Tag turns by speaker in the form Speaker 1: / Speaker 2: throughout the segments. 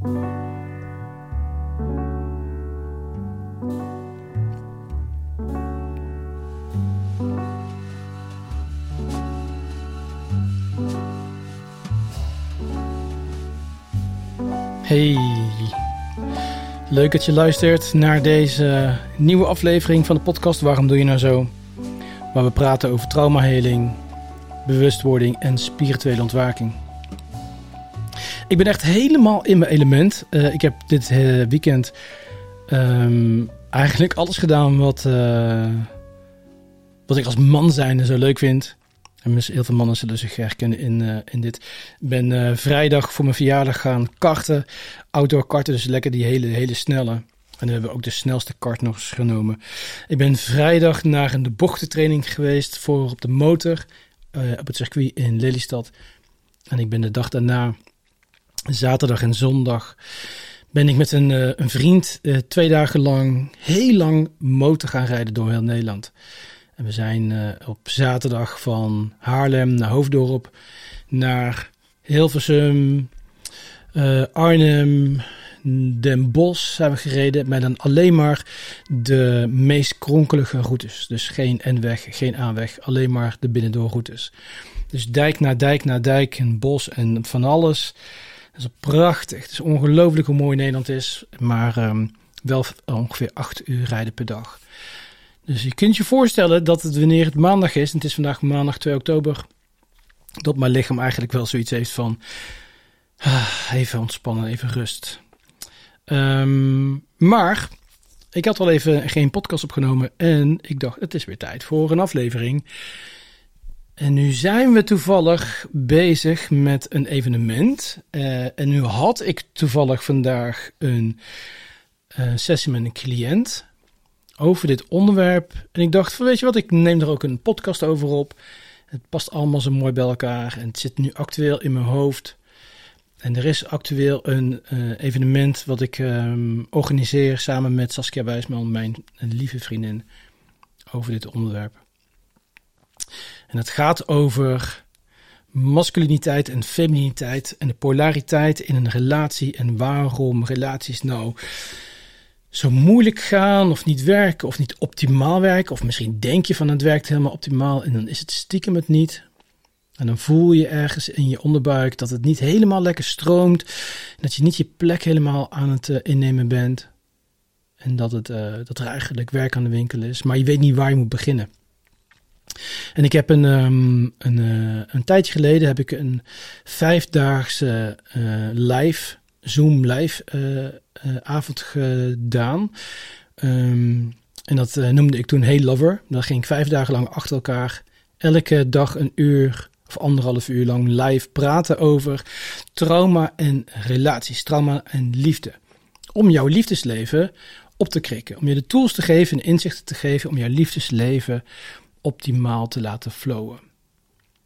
Speaker 1: Hey, leuk dat je luistert naar deze nieuwe aflevering van de podcast Waarom Doe Je Nou Zo? Waar we praten over traumaheling, bewustwording en spirituele ontwaking. Ik ben echt helemaal in mijn element. Uh, ik heb dit uh, weekend um, eigenlijk alles gedaan wat, uh, wat ik als man zijnde zo leuk vind. En heel veel mannen zullen zich herkennen in, in dit. Ik ben vrijdag voor mijn verjaardag gaan karten. Outdoor karten, dus lekker die hele, hele snelle. En we hebben ook de snelste kart nog eens genomen. Ik ben vrijdag naar een bochtentraining geweest voor op de motor. Op het circuit in Lelystad. En ik ben de dag daarna, zaterdag en zondag, ben ik met een, een vriend twee dagen lang, heel lang motor gaan rijden door heel Nederland. En we zijn uh, op zaterdag van Haarlem naar Hoofddorp naar Hilversum, Arnhem, Den Bosch zijn we gereden. Maar dan alleen maar de meest kronkelige routes. Dus geen N-weg, geen aanweg, alleen maar de binnendoorroutes. Dus dijk na dijk na dijk, en bos en van alles. Dat is prachtig. Het is ongelooflijk hoe mooi Nederland is. Maar um, wel ongeveer acht uur rijden per dag. Dus je kunt je voorstellen dat het wanneer het maandag is, en het is vandaag maandag 2 oktober, dat mijn lichaam eigenlijk wel zoiets heeft van ah, even ontspannen, even rust. Um, maar ik had al even geen podcast opgenomen en ik dacht, het is weer tijd voor een aflevering. En nu zijn we toevallig bezig met een evenement. Uh, en nu had ik toevallig vandaag een uh, sessie met een cliënt over dit onderwerp. En ik dacht, van, weet je wat, ik neem er ook een podcast over op. Het past allemaal zo mooi bij elkaar en het zit nu actueel in mijn hoofd. En er is actueel een uh, evenement wat ik um, organiseer samen met Saskia Wijsman, mijn lieve vriendin, over dit onderwerp. En het gaat over masculiniteit en femininiteit en de polariteit in een relatie en waarom relaties nou zo moeilijk gaan of niet werken of niet optimaal werken. Of misschien denk je van het werkt helemaal optimaal en dan is het stiekem het niet. En dan voel je ergens in je onderbuik dat het niet helemaal lekker stroomt. Dat je niet je plek helemaal aan het uh, innemen bent. En dat, het, uh, dat er eigenlijk werk aan de winkel is. Maar je weet niet waar je moet beginnen. En ik heb een, um, een, uh, een tijdje geleden heb ik een vijfdaagse live Zoom live uh, avond gedaan. Um, en dat noemde ik toen Hey Lover. Dan ging ik vijf dagen lang achter elkaar elke dag een uur of anderhalf uur lang live praten over trauma en relaties, trauma en liefde. Om jouw liefdesleven op te krikken. Om je de tools te geven en inzichten te geven om jouw liefdesleven optimaal te laten flowen.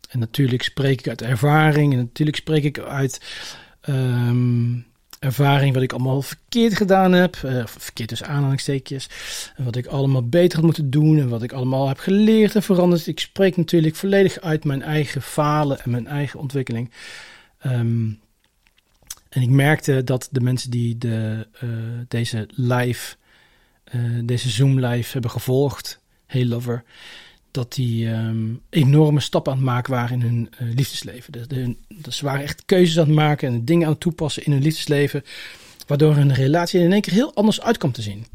Speaker 1: En natuurlijk spreek ik uit ervaring en natuurlijk spreek ik uit um, ervaring wat ik allemaal verkeerd gedaan heb. Uh, verkeerd dus aanhalingstekens. En wat ik allemaal beter had moeten doen. En wat ik allemaal heb geleerd en veranderd. Ik spreek natuurlijk volledig uit mijn eigen falen en mijn eigen ontwikkeling. Um, en ik merkte dat de mensen die de, uh, deze live, uh, deze Zoom live hebben gevolgd. Hey Lover dat die um, enorme stappen aan het maken waren in hun uh, liefdesleven. De, ze waren echt keuzes aan het maken en dingen aan het toepassen in hun liefdesleven, waardoor hun relatie in één keer heel anders uit kwam te zien.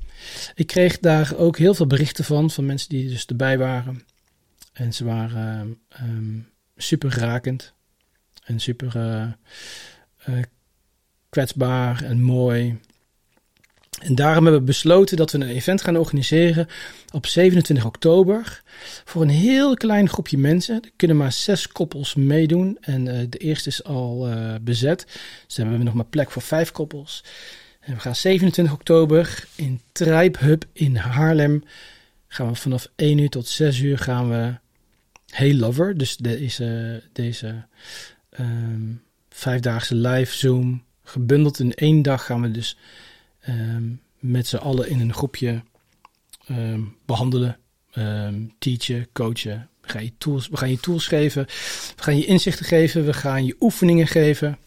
Speaker 1: Ik kreeg daar ook heel veel berichten van, van mensen die dus erbij waren. En ze waren um, super rakend en super uh, uh, kwetsbaar en mooi. En daarom hebben we besloten dat we een event gaan organiseren op 27 oktober. Voor een heel klein groepje mensen. Er kunnen maar zes koppels meedoen. En uh, de eerste is al uh, bezet. Dus hebben we nog maar plek voor vijf koppels. En we gaan 27 oktober in Tribe Hub in Haarlem. Gaan we vanaf 1 uur tot 6 uur gaan we Hey Lover. Dus deze, deze um, vijfdaagse live Zoom. Gebundeld in één dag gaan we dus um, met z'n allen in een groepje um, behandelen, um, teachen, coachen. We gaan, je tools, we gaan je tools geven, we gaan je inzichten geven, we gaan je oefeningen geven.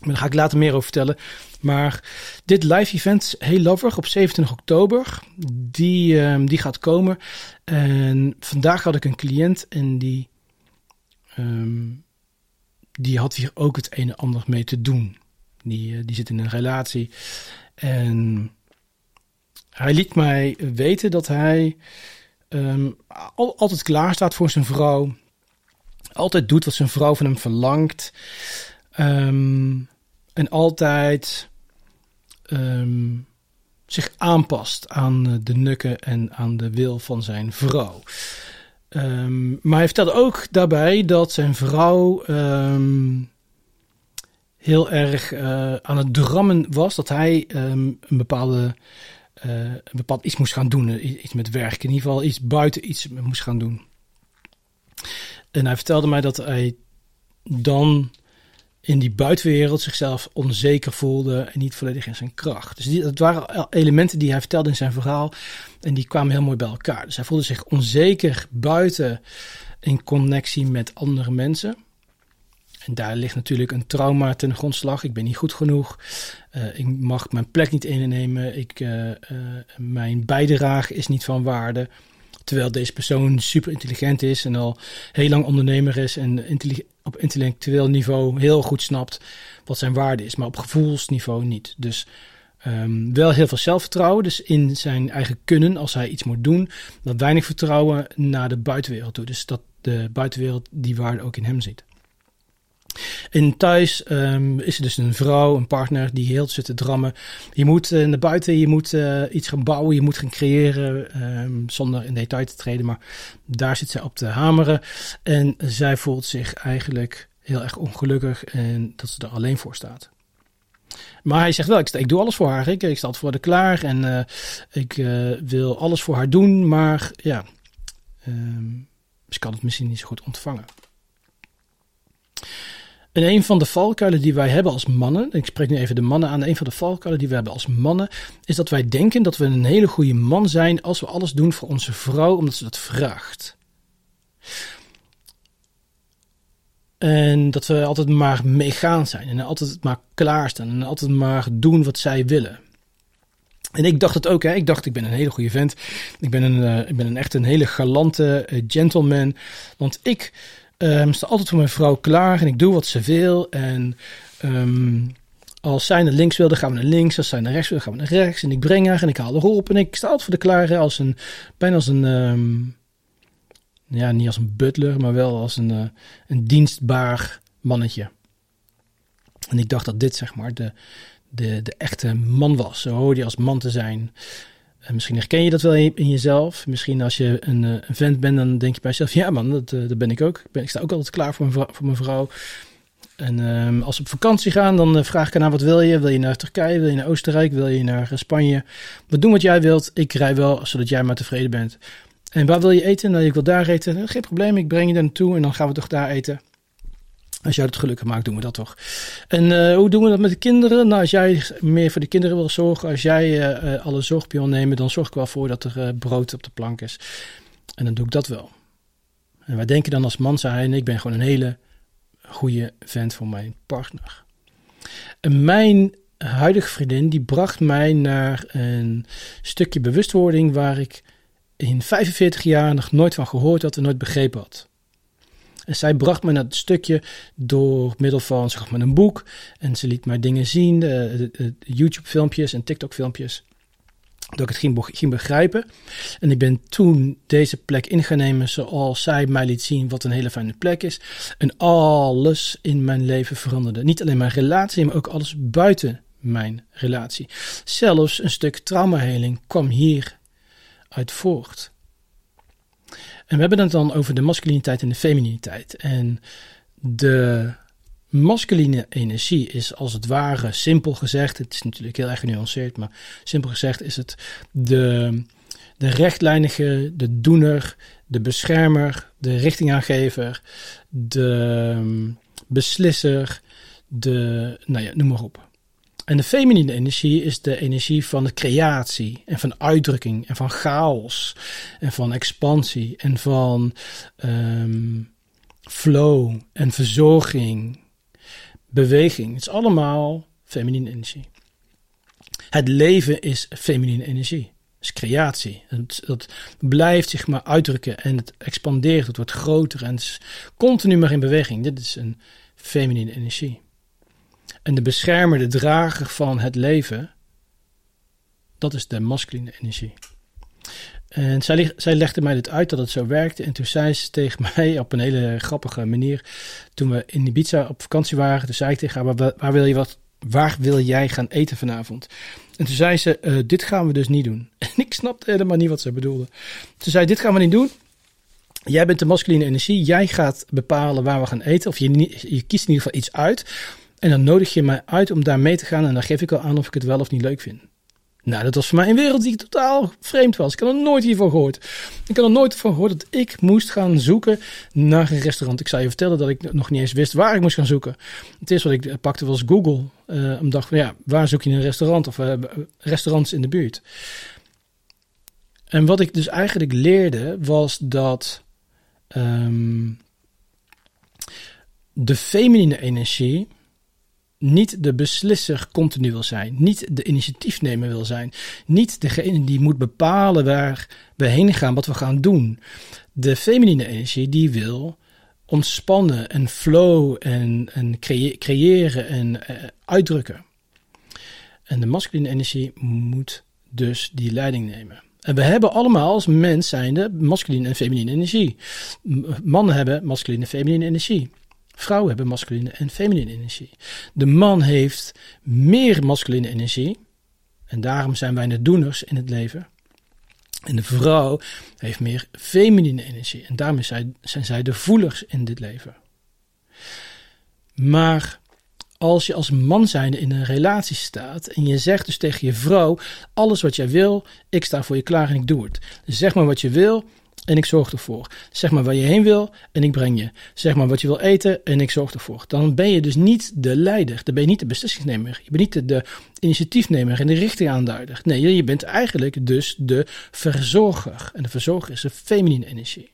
Speaker 1: Maar daar ga ik later meer over vertellen. Maar dit live event, Hey Lover, op 27 oktober, die, ehm, die gaat komen. En vandaag had ik een cliënt en die, ehm, die had hier ook het een en ander mee te doen. Die, eh, die zit in een relatie. En hij liet mij weten dat hij um, altijd klaar staat voor zijn vrouw. Altijd doet wat zijn vrouw van hem verlangt. Um, en altijd um, zich aanpast aan de nukken en aan de wil van zijn vrouw. Maar hij vertelde ook daarbij dat zijn vrouw heel erg uh, aan het drammen was. Dat hij een bepaalde uh, een bepaald iets moest gaan doen. Iets met werk. In ieder geval iets buiten iets moest gaan doen. En hij vertelde mij dat hij dan in die buitenwereld zichzelf onzeker voelde en niet volledig in zijn kracht. Dus die, dat waren elementen die hij vertelde in zijn verhaal en die kwamen heel mooi bij elkaar. Dus hij voelde zich onzeker buiten in connectie met andere mensen. En daar ligt natuurlijk een trauma ten grondslag. Ik ben niet goed genoeg. Uh, ik mag mijn plek niet innemen. Ik, uh, uh, mijn bijdrage is niet van waarde. Terwijl deze persoon super intelligent is en al heel lang ondernemer is en op intellectueel niveau heel goed snapt wat zijn waarde is, maar op gevoelsniveau niet. Dus um, wel heel veel zelfvertrouwen, dus in zijn eigen kunnen als hij iets moet doen, maar weinig vertrouwen naar de buitenwereld toe. Dus dat de buitenwereld die waarde ook in hem ziet. En thuis um, is er dus een vrouw, een partner die heel zit te drammen. Je moet uh, naar buiten, je moet uh, iets gaan bouwen, je moet gaan creëren, um, zonder in detail te treden. Maar daar zit zij op te hameren. En zij voelt zich eigenlijk heel erg ongelukkig en dat ze er alleen voor staat. Maar hij zegt wel, ik, doe alles voor haar. Ik, ik sta altijd voor haar klaar en uh, ik wil alles voor haar doen. Maar ja, um, ze kan het misschien niet zo goed ontvangen. En een van de valkuilen die wij hebben als mannen, ik spreek nu even de mannen aan, een van de valkuilen die we hebben als mannen, is dat wij denken dat we een hele goede man zijn als we alles doen voor onze vrouw, omdat ze dat vraagt. En dat we altijd maar meegaan zijn en altijd maar klaarstaan en altijd maar doen wat zij willen. En ik dacht het ook, hè. ik dacht ik ben een hele goede vent. Ik ben een, uh, ik ben een echt een hele galante uh, gentleman. Want ik um, sta altijd voor mijn vrouw klaar en ik doe wat ze wil. En um, als zij naar links wil, dan gaan we naar links. Als zij naar rechts wil, dan gaan we naar rechts. En ik breng haar en ik haal haar op. En ik sta altijd voor de klaar als een, bijna als een, um, ja, niet als een butler, maar wel als een, uh, een dienstbaar mannetje. En ik dacht dat dit, zeg maar, de, de, de echte man was. Zo hoorde je als man te zijn misschien herken je dat wel in jezelf. Misschien als je een, eh, een vent bent, dan denk je bij jezelf: ja, man, dat, eh, dat ben ik ook. Ik, ben, ik sta ook altijd klaar voor mijn vrouw. Voor mijn vrouw. En um, als we op vakantie gaan, dan uh, vraag ik aan wat wil je? Wil je naar Turkije? Wil je naar Oostenrijk? Wil je naar Spanje? We doen wat jij wilt. Ik rij wel, zodat jij maar tevreden bent. En waar wil je eten? Nou, ik wil daar eten. Geen probleem, ik breng je daar naartoe en dan gaan we toch daar eten. Als jij het gelukkig maakt, doen we dat toch. En uh, hoe doen we dat met de kinderen? Nou, als jij meer voor de kinderen wil zorgen, als jij uh, alle zorg wil nemen, dan zorg ik wel voor dat er brood op de plank is. En dan doe ik dat wel. En wij denken dan als man zijn, ik ben gewoon een hele goede vent voor mijn partner. En mijn huidige vriendin, die bracht mij naar een stukje bewustwording waar ik in 45 jaar nog nooit van gehoord had en nooit begrepen had. En zij bracht me naar het stukje door middel van zeg maar, een boek. En ze liet mij dingen zien, uh, YouTube-filmpjes en TikTok-filmpjes. Dat ik het ging, begrijpen. En ik ben toen deze plek in gaan nemen zoals zij mij liet zien wat een hele fijne plek is. En alles in mijn leven veranderde. Niet alleen mijn relatie, maar ook alles buiten mijn relatie. Zelfs een stuk traumaheling kwam hier uit voort. En we hebben het dan over de masculiniteit en de femininiteit. En de masculine energie is als het ware, simpel gezegd, het is natuurlijk heel erg genuanceerd, maar simpel gezegd is het de, de rechtlijnige, de doener, de beschermer, de richtingaangever, de ehm, beslisser, de, nou ja, noem maar op. En de feminine energie is de energie van de creatie en van uitdrukking en van chaos en van expansie en van um, flow en verzorging. beweging. Het is allemaal feminine energie. Het leven is feminine energie. Is creatie. Het, dat blijft zich maar uitdrukken en het expandeert. Het wordt groter en het is continu maar in beweging. Dit is een feminine energie. En de beschermer, de drager van het leven, dat is de masculine energie. En zij, zij legde mij dit uit dat het zo werkte. En toen zei ze tegen mij op een hele grappige manier. Toen we in Ibiza op vakantie waren. Toen zei ik tegen haar: waar, wil, je wat, waar wil jij gaan eten vanavond? En toen zei ze: uh, Dit gaan we dus niet doen. En ik snapte helemaal niet wat ze bedoelde. Ze zei: Dit gaan we niet doen. Jij bent de masculine energie. Jij gaat bepalen waar we gaan eten. Of je, je kiest in ieder geval iets uit. En dan nodig je mij uit om daar mee te gaan. En dan geef ik al aan of ik het wel of niet leuk vind. Nou, dat was voor mij een wereld die totaal vreemd was. Ik had er nooit hiervan gehoord. Ik had er nooit van gehoord dat ik moest gaan zoeken naar een restaurant. Ik zou je vertellen dat ik nog niet eens wist waar ik moest gaan zoeken. Het eerste wat ik pakte was Google. Uh, om dacht van ja, waar zoek je een restaurant of uh, restaurants in de buurt? En wat ik dus eigenlijk leerde was dat um, de feminine energie niet de beslisser continu wil zijn, niet de initiatiefnemer wil zijn, niet degene die moet bepalen waar we heen gaan, wat we gaan doen. De feminine energie die wil ontspannen en flow en, en creëren en uh, uitdrukken. En de masculine energie moet dus die leiding nemen. En we hebben allemaal als mens zijnde masculine en feminine energie. Mannen hebben masculine en feminine energie. Vrouwen hebben masculine en feminine energie. De man heeft meer masculine energie. En daarom zijn wij de doeners in het leven. En de vrouw heeft meer feminine energie. En daarom zijn zij de voelers in dit leven. Maar als je als man zijnde in een relatie staat en je zegt dus tegen je vrouw: alles wat jij wil, ik sta voor je klaar en ik doe het. Zeg maar wat je wil en ik zorg ervoor. Zeg maar waar je heen wil en ik breng je. Zeg maar wat je wil eten en ik zorg ervoor. Dan ben je dus niet de leider. Dan ben je niet de beslissingsnemer. Je bent niet de, initiatiefnemer en de richtingaanduider. Nee, je bent eigenlijk dus de verzorger. En de verzorger is de feminine energie.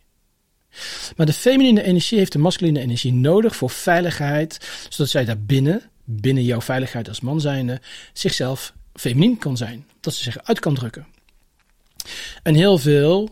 Speaker 1: Maar de feminine energie heeft de masculine energie nodig voor veiligheid, zodat zij daar binnen, binnen jouw veiligheid als man zijnde, zichzelf feminien kan zijn. Dat ze zich uit kan drukken. En heel veel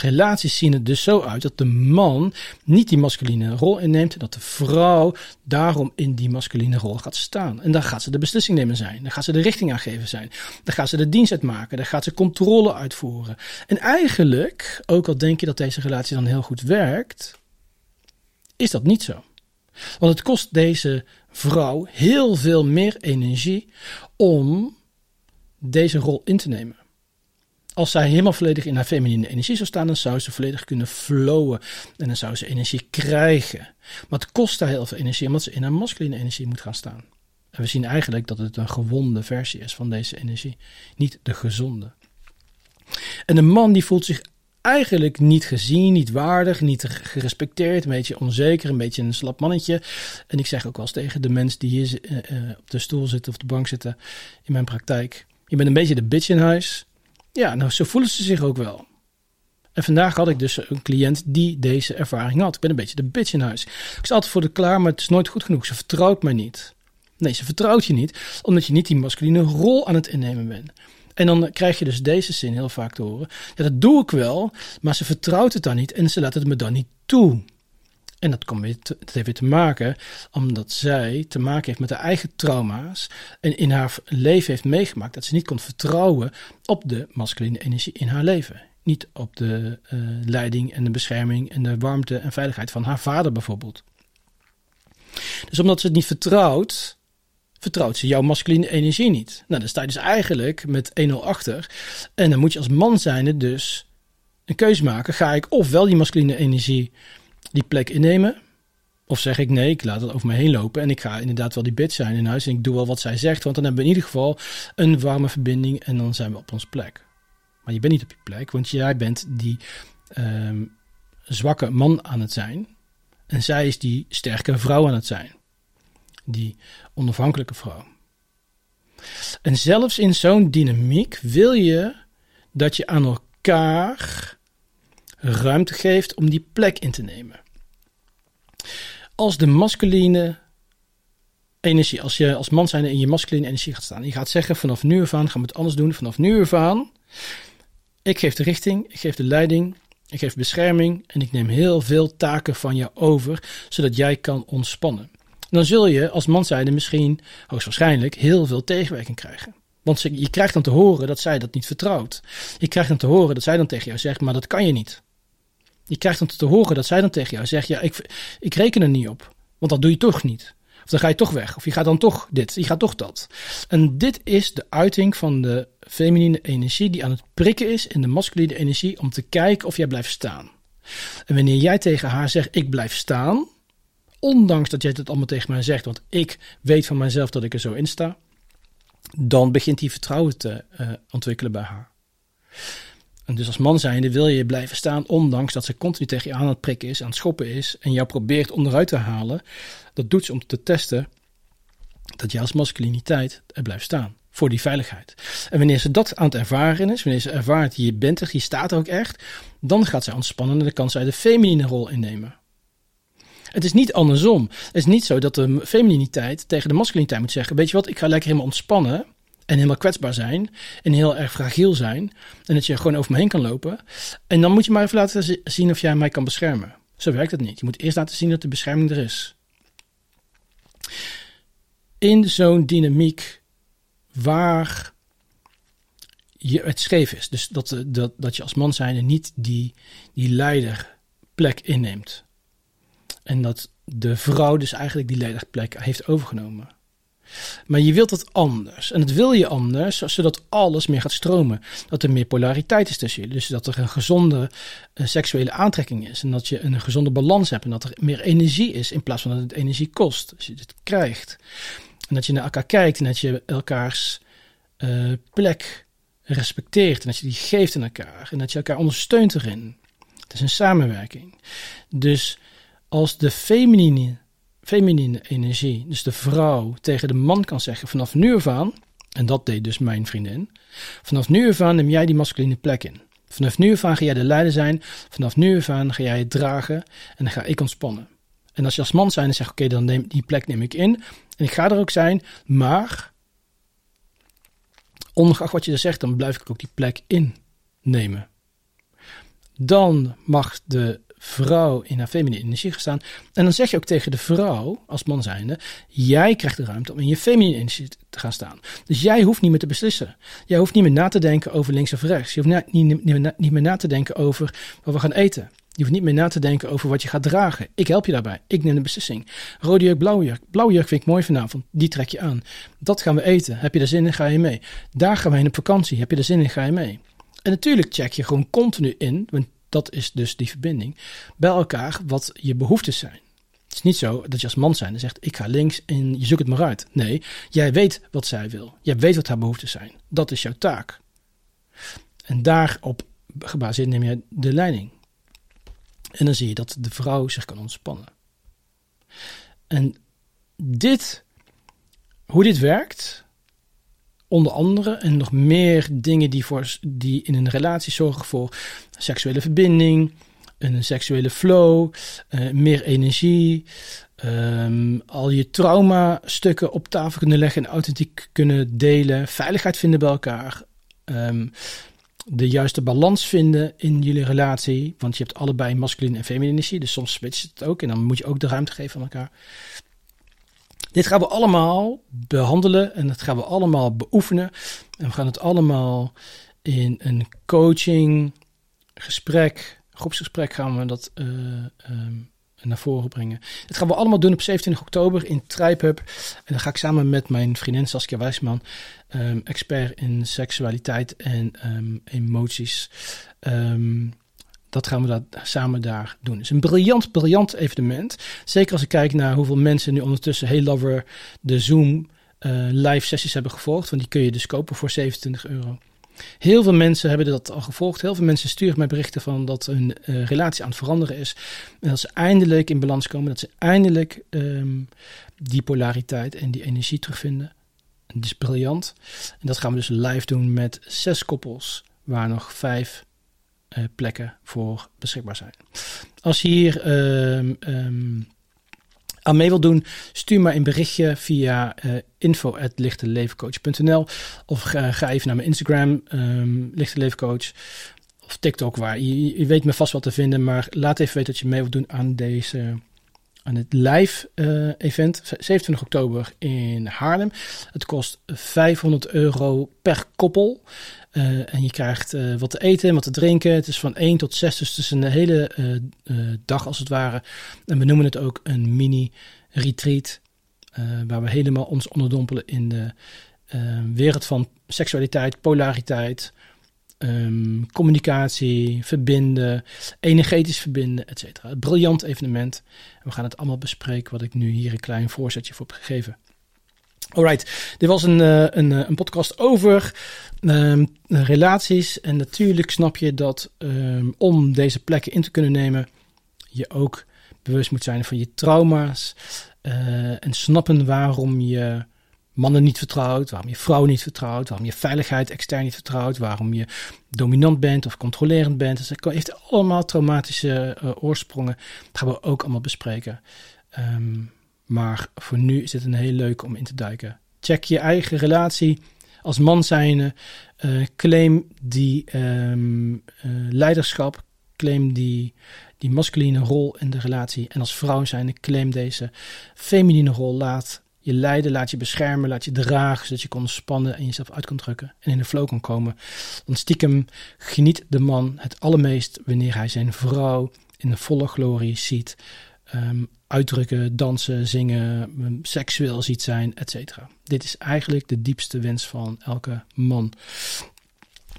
Speaker 1: relaties zien er dus zo uit dat de man niet die masculine rol inneemt dat de vrouw daarom in die masculine rol gaat staan. En dan gaat ze de beslissing nemen zijn, dan gaat ze de richting aangeven zijn, dan gaat ze de dienst uitmaken, dan gaat ze controle uitvoeren. En eigenlijk, ook al denk je dat deze relatie dan heel goed werkt, is dat niet zo. Want het kost deze vrouw heel veel meer energie om deze rol in te nemen als zij helemaal volledig in haar feminine energie zou staan, dan zou ze volledig kunnen flowen. En dan zou ze energie krijgen. Maar het kost haar heel veel energie, omdat ze in haar masculine energie moet gaan staan. En we zien eigenlijk dat het een gewonde versie is van deze energie, niet de gezonde. En de man die voelt zich eigenlijk niet gezien, niet waardig, niet gerespecteerd, een beetje onzeker, een beetje een slap mannetje. En ik zeg ook wel eens tegen de mensen die hier uh, op de stoel zitten of de bank zitten in mijn praktijk: Je bent een beetje de bitch in huis. Ja, nou, zo voelen ze zich ook wel. En vandaag had ik dus een cliënt die deze ervaring had. Ik ben een beetje de bitch in huis. Ik altijd voor de klaar, maar het is nooit goed genoeg. Ze vertrouwt mij niet. Nee, ze vertrouwt je niet, omdat je niet die masculine rol aan het innemen bent. En dan krijg je dus deze zin heel vaak te horen. Ja, dat doe ik wel, maar ze vertrouwt het dan niet en ze laat het me dan niet toe. En dat, komt heeft weer te maken omdat zij te maken heeft met haar eigen trauma's. En in haar leven heeft meegemaakt dat ze niet kon vertrouwen op de masculine energie in haar leven. Niet op de uh, leiding en de bescherming en de warmte en veiligheid van haar vader bijvoorbeeld. Dus omdat ze het niet vertrouwt, vertrouwt ze jouw masculine energie niet. Nou, dan sta je dus eigenlijk met 1-0 achter. En dan moet je als man zijnde dus een keuze maken. Ga ik ofwel die masculine energie die plek innemen? Of zeg ik nee, ik laat het over me heen lopen en ik ga inderdaad wel die bitch zijn in huis en ik doe wel wat zij zegt, want dan hebben we in ieder geval een warme verbinding en dan zijn we op ons plek. Maar je bent niet op je plek, want jij bent die ehm, zwakke man aan het zijn en zij is die sterke vrouw aan het zijn. Die onafhankelijke vrouw. En zelfs in zo'n dynamiek wil je dat je aan elkaar ruimte geeft om die plek in te nemen. Als de masculine energie. Als je als man zijn in je masculine energie gaat staan. Je gaat zeggen vanaf nu af aan gaan we het anders doen. Vanaf nu af aan. Ik geef de richting. Ik geef de leiding. Ik geef bescherming. En ik neem heel veel taken van je over. Zodat jij kan ontspannen. Dan zul je als man zijnde misschien hoogstwaarschijnlijk heel veel tegenwerking krijgen. Want je krijgt dan te horen dat zij dat niet vertrouwt. Je krijgt dan te horen dat zij dan tegen jou zegt, maar dat kan je niet. Je krijgt dan te horen dat zij dan tegen jou zegt, ja, ik, ik reken er niet op. Want dat doe je toch niet. Of dan ga je toch weg. Of je gaat dan toch dit. Je gaat toch dat. En dit is de uiting van de feminine energie die aan het prikken is in de masculine energie om te kijken of jij blijft staan. En wanneer jij tegen haar zegt, ik blijf staan, ondanks dat jij het allemaal tegen mij zegt, want ik weet van mijzelf dat ik er zo in sta, dan begint die vertrouwen te uh, ontwikkelen bij haar. Dus als man zijnde wil je blijven staan, ondanks dat ze continu tegen je aan het prikken is, aan het schoppen is en jou probeert onderuit te halen. Dat doet ze om te testen dat jij als masculiniteit er blijft staan. Voor die veiligheid. En wanneer ze dat aan het ervaren is, wanneer ze ervaart, je bent er, je staat er ook echt, dan gaat zij ontspannen en dan kan zij de feminine rol innemen. Het is niet andersom. Het is niet zo dat de femininiteit tegen de masculiniteit moet zeggen: Weet je wat, ik ga lekker helemaal ontspannen. En helemaal kwetsbaar zijn. En heel erg fragiel zijn. En dat je gewoon over me heen kan lopen. En dan moet je maar even laten zien of jij mij kan beschermen. Zo werkt het niet. Je moet eerst laten zien dat de bescherming er is. In zo'n dynamiek waar je het scheef is. Dus dat, dat, dat je als man zijnde niet die, die leiderplek inneemt. En dat de vrouw dus eigenlijk die leiderplek heeft overgenomen. Maar je wilt het anders. En dat wil je anders, zodat alles meer gaat stromen. Dat er meer polariteit is tussen jullie. Dus dat er een gezonde uh, seksuele aantrekking is. En dat je een gezonde balans hebt. En dat er meer energie is in plaats van dat het energie kost. Dus je het krijgt. En dat je naar elkaar kijkt en dat je elkaars uh, plek respecteert. En dat je die geeft aan elkaar. En dat je elkaar ondersteunt erin. Het is een samenwerking. Dus als de feminine, feminine energie, dus de vrouw, tegen de man kan zeggen vanaf nu af aan, en dat deed dus mijn vriendin, vanaf nu af aan neem jij die masculine plek in. Vanaf nu af aan ga jij de leider zijn, vanaf nu af aan ga jij het dragen en dan ga ik ontspannen. En als je als man zijn en zegt, oké, dan neem die plek neem ik in en ik ga er ook zijn, maar ongeacht wat je er zegt, dan blijf ik ook die plek innemen. Dan mag de vrouw in haar feminine energie gestaan. En dan zeg je ook tegen de vrouw, als man zijnde, jij krijgt de ruimte om in je feminine energie te gaan staan. Dus jij hoeft niet meer te beslissen. Jij hoeft niet meer na te denken over links of rechts. Je hoeft niet, meer na te denken over wat we gaan eten. Je hoeft niet meer na te denken over wat je gaat dragen. Ik help je daarbij. Ik neem de beslissing. Rode jurk, blauwe jurk. Blauwe jurk vind ik mooi vanavond. Die trek je aan. Dat gaan we eten. Heb je er zin in, ga je mee. Daar gaan we heen op vakantie. Heb je er zin in, ga je mee. En natuurlijk check je gewoon continu in, dat is dus die verbinding, bij elkaar wat je behoeftes zijn. Het is niet zo dat je als man zijn en zegt: Ik ga links en je zoekt het maar uit. Nee, jij weet wat zij wil. Jij weet wat haar behoeftes zijn. Dat is jouw taak. En daarop gebaseerd neem je de leiding. En dan zie je dat de vrouw zich kan ontspannen. En dit, hoe dit werkt, onder andere en nog meer dingen die, voor, die in een relatie zorgen voor seksuele verbinding, een seksuele flow, uh, meer energie, um, al je trauma-stukken op tafel kunnen leggen en authentiek kunnen delen, veiligheid vinden bij elkaar, um, de juiste balans vinden in jullie relatie, want je hebt allebei masculine en feminine energie, dus soms switcht het ook en dan moet je ook de ruimte geven aan elkaar. Dit gaan we allemaal behandelen en dat gaan we allemaal beoefenen. En we gaan het allemaal in een coaching, gesprek, groepsgesprek gaan we dat uh, naar voren brengen. Dat gaan we allemaal doen op 27 oktober in Trijphub. En dan ga ik samen met mijn vriendin Saskia Wijsman, um, expert in seksualiteit en um, emoties, dat gaan we dat samen daar doen. Het is een briljant, briljant evenement. Zeker als ik kijk naar hoeveel mensen nu ondertussen heel lover de Zoom uh, live sessies hebben gevolgd. Want die kun je dus kopen voor 27 euro. Heel veel mensen hebben dat al gevolgd. Heel veel mensen sturen mij berichten van dat hun uh, relatie aan het veranderen is. En dat ze eindelijk in balans komen. Dat ze eindelijk um, die polariteit en die energie terugvinden. Het is briljant. En dat gaan we dus live doen met zes koppels. Waar nog vijf uh, plekken voor beschikbaar zijn. Als hier um, aan mee wil doen, stuur maar een berichtje via uh, info.lichtelevencoach.nl of ga, even naar mijn Instagram, um, Lichte Levencoach of TikTok, waar je, je, weet me vast wat te vinden, maar laat even weten dat je mee wilt doen aan deze aan het live uh, event 27 oktober in Haarlem. Het kost 500 euro per koppel. Uh, en je krijgt uh, wat te eten en wat te drinken. Het is van 1 tot 6, dus het is een hele dag als het ware. En we noemen het ook een mini retreat. waar we helemaal ons onderdompelen in de wereld van seksualiteit, polariteit, um, communicatie, verbinden, energetisch verbinden, etc. Briljant evenement. En we gaan het allemaal bespreken, wat ik nu hier een klein voorzetje voor heb gegeven. Alright, dit was een, uh, een, een podcast over um, relaties. En natuurlijk snap je dat um, om deze plekken in te kunnen nemen, je ook bewust moet zijn van je trauma's. Uh, en snappen waarom je mannen niet vertrouwt, waarom je vrouwen niet vertrouwt, waarom je veiligheid extern niet vertrouwt, waarom je dominant bent of controlerend bent. Dus het heeft allemaal traumatische oorsprongen. Dat gaan we ook allemaal bespreken. Um, maar voor nu is het een heel leuk om in te duiken. Check je eigen relatie als man zijnde. Uh, claim die um, uh, leiderschap. Claim die, die masculine rol in de relatie. En als vrouw zijnde claim deze feminine rol. Laat je leiden, laat je beschermen, laat je dragen, zodat je kon spannen en jezelf uit kan drukken en in de flow kan komen. Want stiekem geniet de man het allermeest wanneer hij zijn vrouw in de volle glorie ziet. Um, uitdrukken, dansen, zingen, seksueel ziet zijn, etc. Dit is eigenlijk de diepste wens van elke man.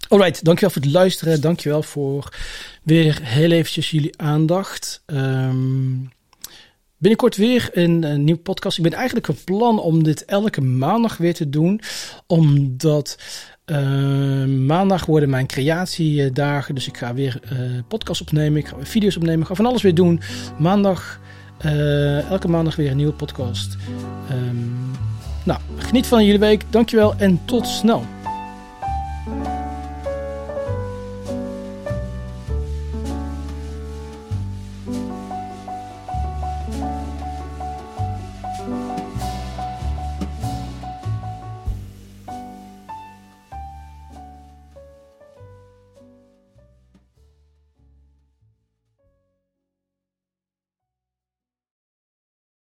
Speaker 1: Alright, dankjewel voor het luisteren. Dankjewel voor weer heel eventjes jullie aandacht. Um, Binnenkort weer een, een nieuwe podcast. Ik ben eigenlijk van plan om dit elke maandag weer te doen. Omdat uh, maandag worden mijn creatiedagen. Dus ik ga weer uh, podcasts opnemen. Ik ga weer video's opnemen. Ik ga van alles weer doen. Maandag, elke maandag weer een nieuwe podcast. Um, nou, geniet van jullie week. Dankjewel en tot snel.